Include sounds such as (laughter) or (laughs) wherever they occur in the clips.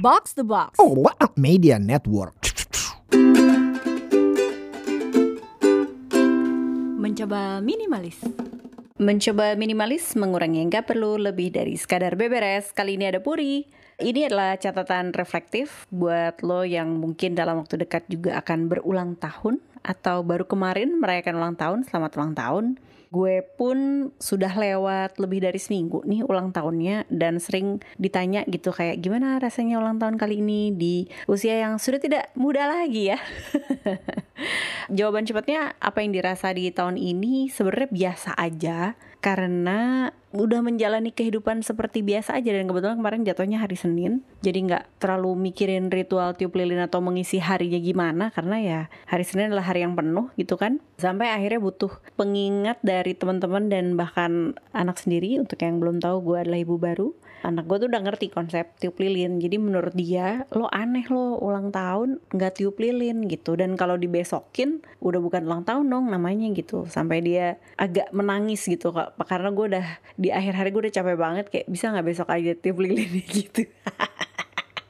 Box the Box. Oh, what a media network. Mencoba minimalis. Mencoba minimalis mengurangi yang gak perlu lebih dari sekadar beberes. Kali ini ada Puri. Ini adalah catatan reflektif buat lo yang mungkin dalam waktu dekat juga akan berulang tahun atau baru kemarin merayakan ulang tahun. Selamat ulang tahun. Gue pun sudah lewat lebih dari seminggu nih ulang tahunnya dan sering ditanya gitu kayak gimana rasanya ulang tahun kali ini di usia yang sudah tidak muda lagi ya. (laughs) Jawaban cepatnya apa yang dirasa di tahun ini sebenarnya biasa aja karena udah menjalani kehidupan seperti biasa aja dan kebetulan kemarin jatuhnya hari Senin. Jadi nggak terlalu mikirin ritual tiup lilin atau mengisi harinya gimana karena ya hari Senin adalah hari yang penuh gitu kan. Sampai akhirnya butuh pengingat dari teman-teman dan bahkan anak sendiri. Untuk yang belum tahu gue adalah ibu baru anak gue tuh udah ngerti konsep tiup lilin. Jadi menurut dia lo aneh lo ulang tahun nggak tiup lilin gitu. Dan kalau dibesokin udah bukan ulang tahun dong namanya gitu. Sampai dia agak menangis gitu kak. Karena gue udah di akhir hari gue udah capek banget kayak bisa nggak besok aja tiup lilin (laughs) gitu (laughs)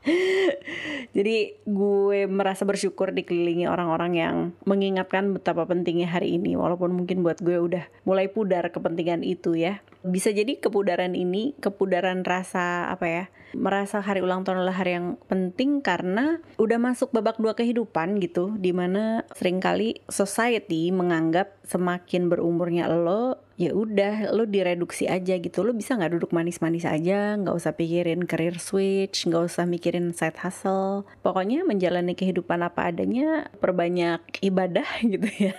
(laughs) Jadi gue merasa bersyukur dikelilingi orang-orang yang mengingatkan betapa pentingnya hari ini walaupun mungkin buat gue udah mulai pudar kepentingan itu ya. Bisa jadi kepudaran ini, kepudaran rasa apa ya? Merasa hari ulang tahun adalah hari yang penting karena udah masuk babak dua kehidupan gitu di mana sering kali society menganggap semakin berumurnya lo ya udah lo direduksi aja gitu. Lo bisa nggak duduk manis-manis aja nggak usah pikirin career switch nggak usah mikirin side hustle. Pokoknya menjalani kehidupan apa adanya perbanyak ibadah (laughs) gitu ya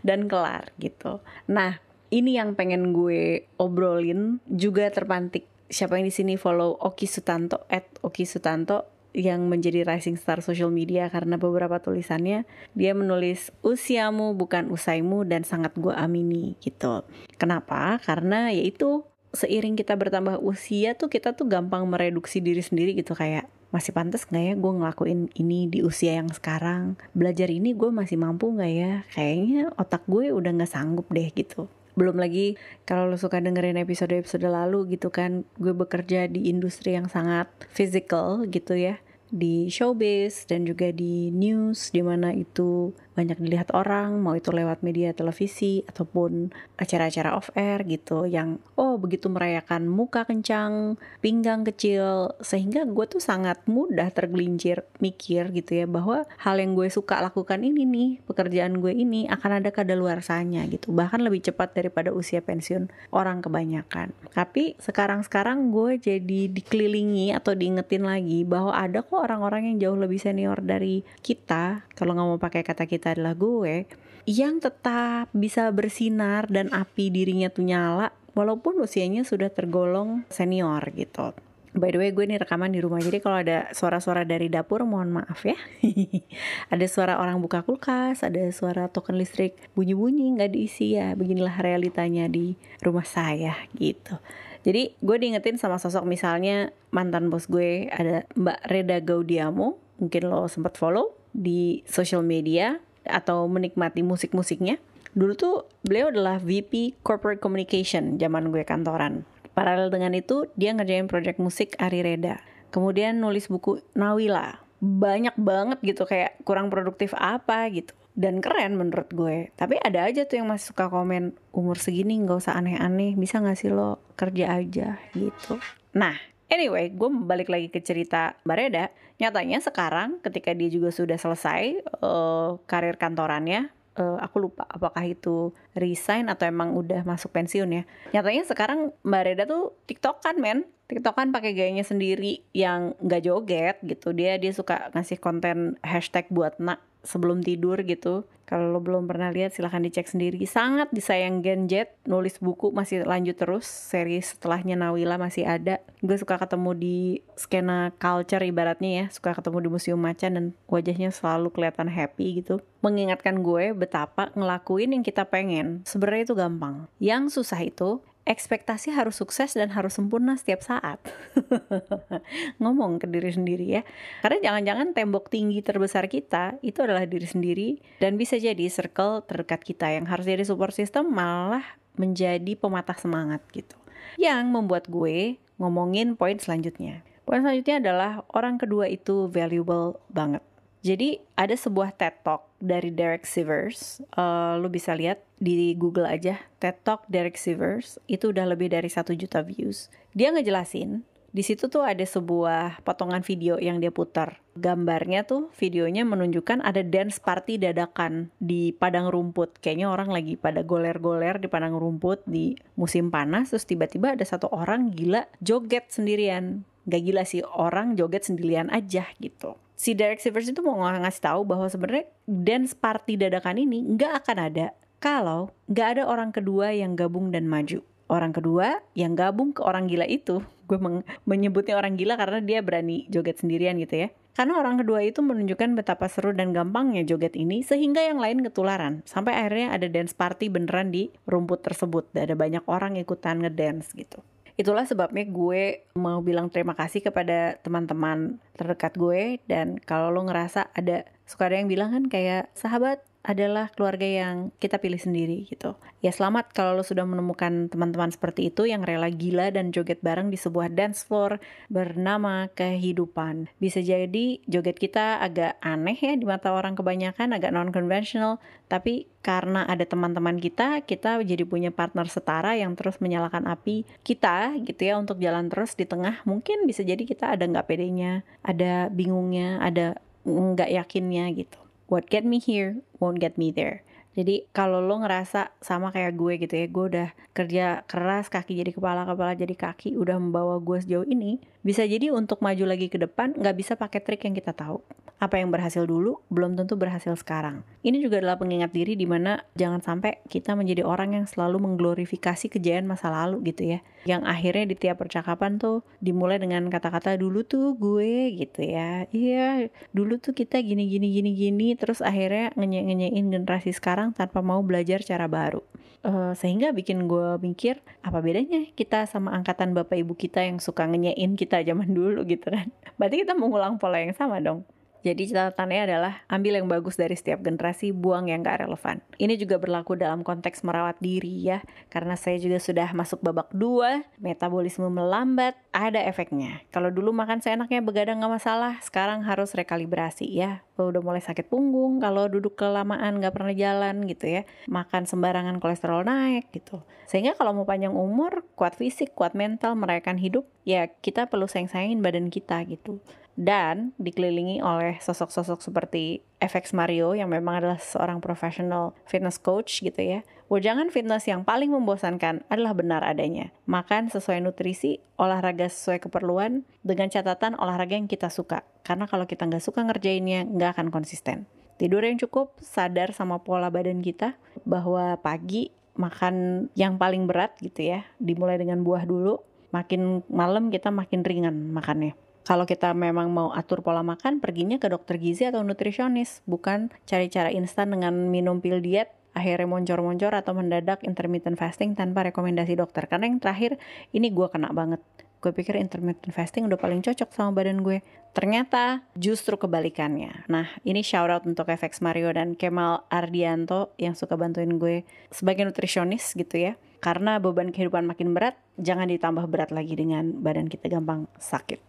dan kelar gitu. Nah ini yang pengen gue obrolin juga terpantik. Siapa yang di sini follow Oki Sutanto at Oki Sutanto yang menjadi rising star social media karena beberapa tulisannya dia menulis usiamu bukan usaimu dan sangat gue amini gitu. Kenapa? Karena yaitu seiring kita bertambah usia tuh kita tuh gampang mereduksi diri sendiri gitu kayak masih pantas nggak ya gue ngelakuin ini di usia yang sekarang belajar ini gue masih mampu nggak ya kayaknya otak gue udah nggak sanggup deh gitu belum lagi kalau lo suka dengerin episode-episode lalu gitu kan gue bekerja di industri yang sangat physical gitu ya. Di showbiz dan juga di news di mana itu banyak dilihat orang mau itu lewat media televisi ataupun acara-acara off air gitu yang oh begitu merayakan muka kencang pinggang kecil sehingga gue tuh sangat mudah tergelincir mikir gitu ya bahwa hal yang gue suka lakukan ini nih pekerjaan gue ini akan ada kadaluarsanya gitu. Bahkan lebih cepat daripada usia pensiun orang kebanyakan. Tapi sekarang-sekarang gue jadi dikelilingi atau diingetin lagi bahwa ada kok orang-orang yang jauh lebih senior dari kita kalau nggak mau pakai kata kita adalah gue yang tetap bisa bersinar dan api dirinya tuh nyala walaupun usianya sudah tergolong senior gitu. By the way gue ini rekaman di rumah jadi kalau ada suara-suara dari dapur mohon maaf ya. (laughs) Ada suara orang buka kulkas, ada suara token listrik bunyi-bunyi nggak diisi ya. Beginilah realitanya di rumah saya gitu. Jadi gue diingetin sama sosok misalnya mantan bos gue ada Mbak Reda Gaudiamo Mungkin lo sempat follow di social media atau menikmati musik-musiknya Dulu tuh beliau adalah VP Corporate Communication zaman gue kantoran Paralel dengan itu, dia ngerjain project musik Ari Reda. Kemudian nulis buku Nawila. Banyak banget gitu kayak kurang produktif apa gitu. Dan keren menurut gue. Tapi ada aja tuh yang masih suka komen umur segini nggak usah aneh-aneh. Bisa gak sih lo kerja aja gitu. Nah, Anyway, gue balik lagi ke cerita Mbak Reda. Nyatanya sekarang ketika dia juga sudah selesai uh, karir kantorannya, uh, aku lupa apakah itu resign atau emang udah masuk pensiun ya. Nyatanya sekarang Mbak Reda tuh tiktokan men, tiktokan pakai gayanya sendiri yang nggak joget gitu. Dia dia suka ngasih konten hashtag buat nak sebelum tidur gitu. Kalau lo belum pernah lihat silahkan dicek sendiri. Sangat disayang Gen Z, nulis buku masih lanjut terus. Seri setelahnya Nawila masih ada. Gue suka ketemu di skena culture ibaratnya ya. Suka ketemu di Museum Macan dan wajahnya selalu kelihatan happy gitu. Mengingatkan gue betapa ngelakuin yang kita pengen. Sebenarnya itu gampang. Yang susah itu ekspektasi harus sukses dan harus sempurna setiap saat. (laughs) Ngomong ke diri sendiri ya. Karena jangan-jangan tembok tinggi terbesar kita itu adalah diri sendiri dan bisa jadi circle terdekat kita yang harus jadi support system malah menjadi pematah semangat gitu. Yang membuat gue ngomongin poin selanjutnya. Poin selanjutnya adalah orang kedua itu valuable banget. Jadi ada sebuah TED Talk dari Derek Sivers, uh, lu bisa lihat di Google aja TED Talk Derek Sivers itu udah lebih dari satu juta views. Dia ngejelasin di situ tuh ada sebuah potongan video yang dia putar. Gambarnya tuh videonya menunjukkan ada dance party dadakan di padang rumput. Kayaknya orang lagi pada goler-goler di padang rumput di musim panas. Terus tiba-tiba ada satu orang gila joget sendirian. Gak gila sih orang joget sendirian aja gitu. Si Derek Sivers itu mau ngasih tahu bahwa sebenarnya dance party dadakan ini nggak akan ada kalau nggak ada orang kedua yang gabung dan maju. Orang kedua yang gabung ke orang gila itu. (laughs) Gue menyebutnya orang gila karena dia berani joget sendirian gitu ya. Karena orang kedua itu menunjukkan betapa seru dan gampangnya joget ini sehingga yang lain ketularan. Sampai akhirnya ada dance party beneran di rumput tersebut. Dan ada banyak orang ikutan ngedance gitu itulah sebabnya gue mau bilang terima kasih kepada teman-teman terdekat gue. Dan kalau lo ngerasa ada suka ada yang bilang kan kayak sahabat adalah keluarga yang kita pilih sendiri gitu. Ya selamat kalau lo sudah menemukan teman-teman seperti itu yang rela gila dan joget bareng di sebuah dance floor bernama kehidupan. Bisa jadi joget kita agak aneh ya di mata orang kebanyakan, agak non-conventional, tapi karena ada teman-teman kita, kita jadi punya partner setara yang terus menyalakan api kita gitu ya untuk jalan terus di tengah. Mungkin bisa jadi kita ada nggak pedenya, ada bingungnya, ada nggak yakinnya gitu. What get me here won't get me there. Jadi kalau lo ngerasa sama kayak gue gitu ya, gue udah kerja keras, kaki jadi kepala, kepala jadi kaki, udah membawa gue sejauh ini, bisa jadi untuk maju lagi ke depan nggak bisa pakai trik yang kita tahu. Apa yang berhasil dulu belum tentu berhasil sekarang. Ini juga adalah pengingat diri di mana jangan sampai kita menjadi orang yang selalu mengglorifikasi kejayaan masa lalu gitu ya. Yang akhirnya di tiap percakapan tuh dimulai dengan kata-kata dulu tuh gue gitu ya. Iya, dulu tuh kita gini gini gini gini terus akhirnya ngenye-ngenyein generasi sekarang tanpa mau belajar cara baru. Uh, sehingga bikin gue mikir apa bedanya kita sama angkatan bapak ibu kita yang suka ngenyain kita zaman dulu gitu kan. Berarti kita mengulang pola yang sama dong. Jadi catatannya adalah ambil yang bagus dari setiap generasi, buang yang gak relevan. Ini juga berlaku dalam konteks merawat diri ya, karena saya juga sudah masuk babak dua, metabolisme melambat, ada efeknya. Kalau dulu makan seenaknya begadang gak masalah, sekarang harus rekalibrasi ya. Udah mulai sakit punggung, kalau duduk kelamaan gak pernah jalan gitu ya. Makan sembarangan kolesterol naik gitu. Sehingga kalau mau panjang umur, kuat fisik, kuat mental, merayakan hidup, ya kita perlu sayang-sayangin badan kita gitu dan dikelilingi oleh sosok-sosok seperti FX Mario yang memang adalah seorang professional fitness coach gitu ya. Wejangan fitness yang paling membosankan adalah benar adanya. Makan sesuai nutrisi, olahraga sesuai keperluan, dengan catatan olahraga yang kita suka. Karena kalau kita nggak suka ngerjainnya, nggak akan konsisten. Tidur yang cukup, sadar sama pola badan kita, bahwa pagi makan yang paling berat gitu ya, dimulai dengan buah dulu, makin malam kita makin ringan makannya kalau kita memang mau atur pola makan, perginya ke dokter gizi atau nutrisionis, bukan cari cara instan dengan minum pil diet akhirnya moncor-moncor atau mendadak intermittent fasting tanpa rekomendasi dokter. Karena yang terakhir, ini gue kena banget. Gue pikir intermittent fasting udah paling cocok sama badan gue. Ternyata justru kebalikannya. Nah, ini shout out untuk FX Mario dan Kemal Ardianto yang suka bantuin gue sebagai nutrisionis gitu ya. Karena beban kehidupan makin berat, jangan ditambah berat lagi dengan badan kita gampang sakit.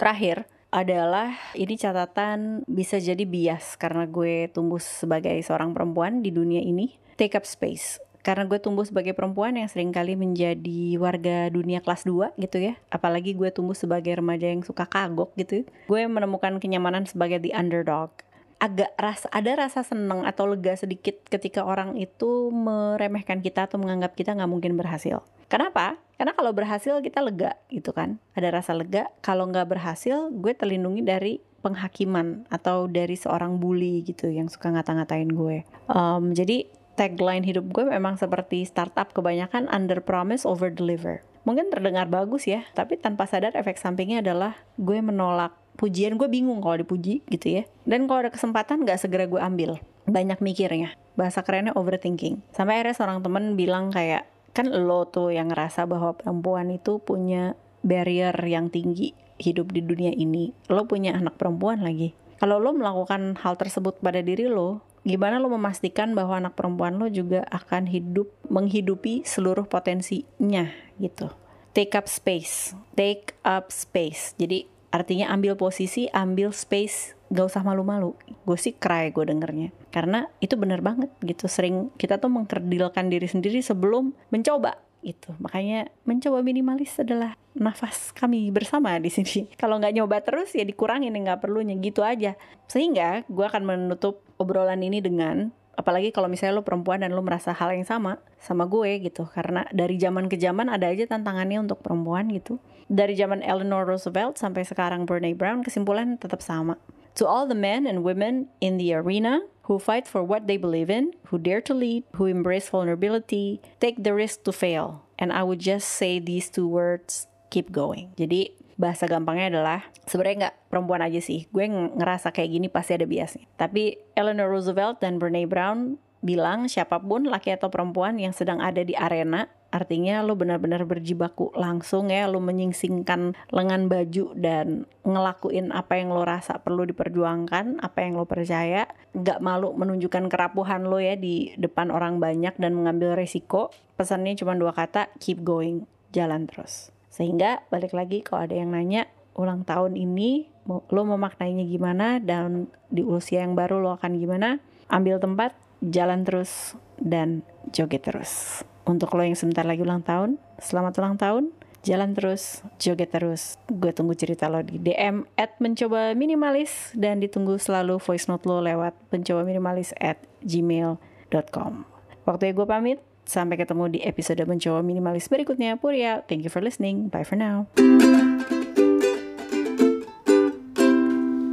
Terakhir adalah ini catatan bisa jadi bias karena gue tumbuh sebagai seorang perempuan di dunia ini. Take up space karena gue tumbuh sebagai perempuan yang sering kali menjadi warga dunia kelas 2 gitu ya apalagi gue tumbuh sebagai remaja yang suka kagok gitu gue menemukan kenyamanan sebagai the underdog agak rasa ada rasa seneng atau lega sedikit ketika orang itu meremehkan kita atau menganggap kita nggak mungkin berhasil. Kenapa? Karena kalau berhasil kita lega gitu kan, ada rasa lega. Kalau nggak berhasil, gue terlindungi dari penghakiman atau dari seorang bully gitu yang suka ngata-ngatain gue. Um, jadi tagline hidup gue memang seperti startup kebanyakan under promise over deliver. Mungkin terdengar bagus ya, tapi tanpa sadar efek sampingnya adalah gue menolak pujian gue bingung kalau dipuji gitu ya dan kalau ada kesempatan gak segera gue ambil banyak mikirnya bahasa kerennya overthinking sampai akhirnya seorang temen bilang kayak kan lo tuh yang ngerasa bahwa perempuan itu punya barrier yang tinggi hidup di dunia ini lo punya anak perempuan lagi kalau lo melakukan hal tersebut pada diri lo gimana lo memastikan bahwa anak perempuan lo juga akan hidup menghidupi seluruh potensinya gitu take up space. Take up space. Jadi artinya ambil posisi, ambil space, gak usah malu-malu. Gue sih cry gue dengernya. Karena itu bener banget gitu. Sering kita tuh mengkerdilkan diri sendiri sebelum mencoba itu makanya mencoba minimalis adalah nafas kami bersama di sini. (laughs) Kalau nggak nyoba terus ya dikurangin. Nggak perlunya. Gitu aja. Sehingga gue akan menutup obrolan ini dengan apalagi kalau misalnya lo perempuan dan lo merasa hal yang sama sama gue gitu. Karena dari zaman ke zaman ada aja tantangannya untuk perempuan gitu dari zaman Eleanor Roosevelt sampai sekarang Brene Brown kesimpulan tetap sama to all the men and women in the arena who fight for what they believe in, who dare to lead, who embrace vulnerability, take the risk to fail. And I would just say these two words, keep going. Jadi bahasa gampangnya adalah sebenarnya nggak perempuan aja sih. Gue ngerasa kayak gini pasti ada biasnya. Tapi Eleanor Roosevelt dan Brene Brown bilang siapa pun laki atau perempuan yang sedang ada di arena Artinya lo benar-benar berjibaku langsung ya, lo menyingsingkan lengan baju dan ngelakuin apa yang lo rasa perlu diperjuangkan, apa yang lo percaya, gak malu menunjukkan kerapuhan lo ya di depan orang banyak dan mengambil resiko. Pesannya cuma dua kata, keep going, jalan terus. Sehingga balik lagi kalau ada yang nanya, ulang tahun ini lo memaknainya gimana dan di usia yang baru lo akan gimana, ambil tempat, jalan terus, dan joget terus. Untuk lo yang sebentar lagi ulang tahun, selamat ulang tahun. Jalan terus, joget terus. Gue tunggu cerita lo di DM at mencoba minimalis dan ditunggu selalu voice note lo lewat mencoba minimalis at gmail.com. Waktu gue pamit, sampai ketemu di episode mencoba minimalis berikutnya. Purya, thank you for listening. Bye for now.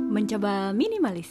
Mencoba minimalis.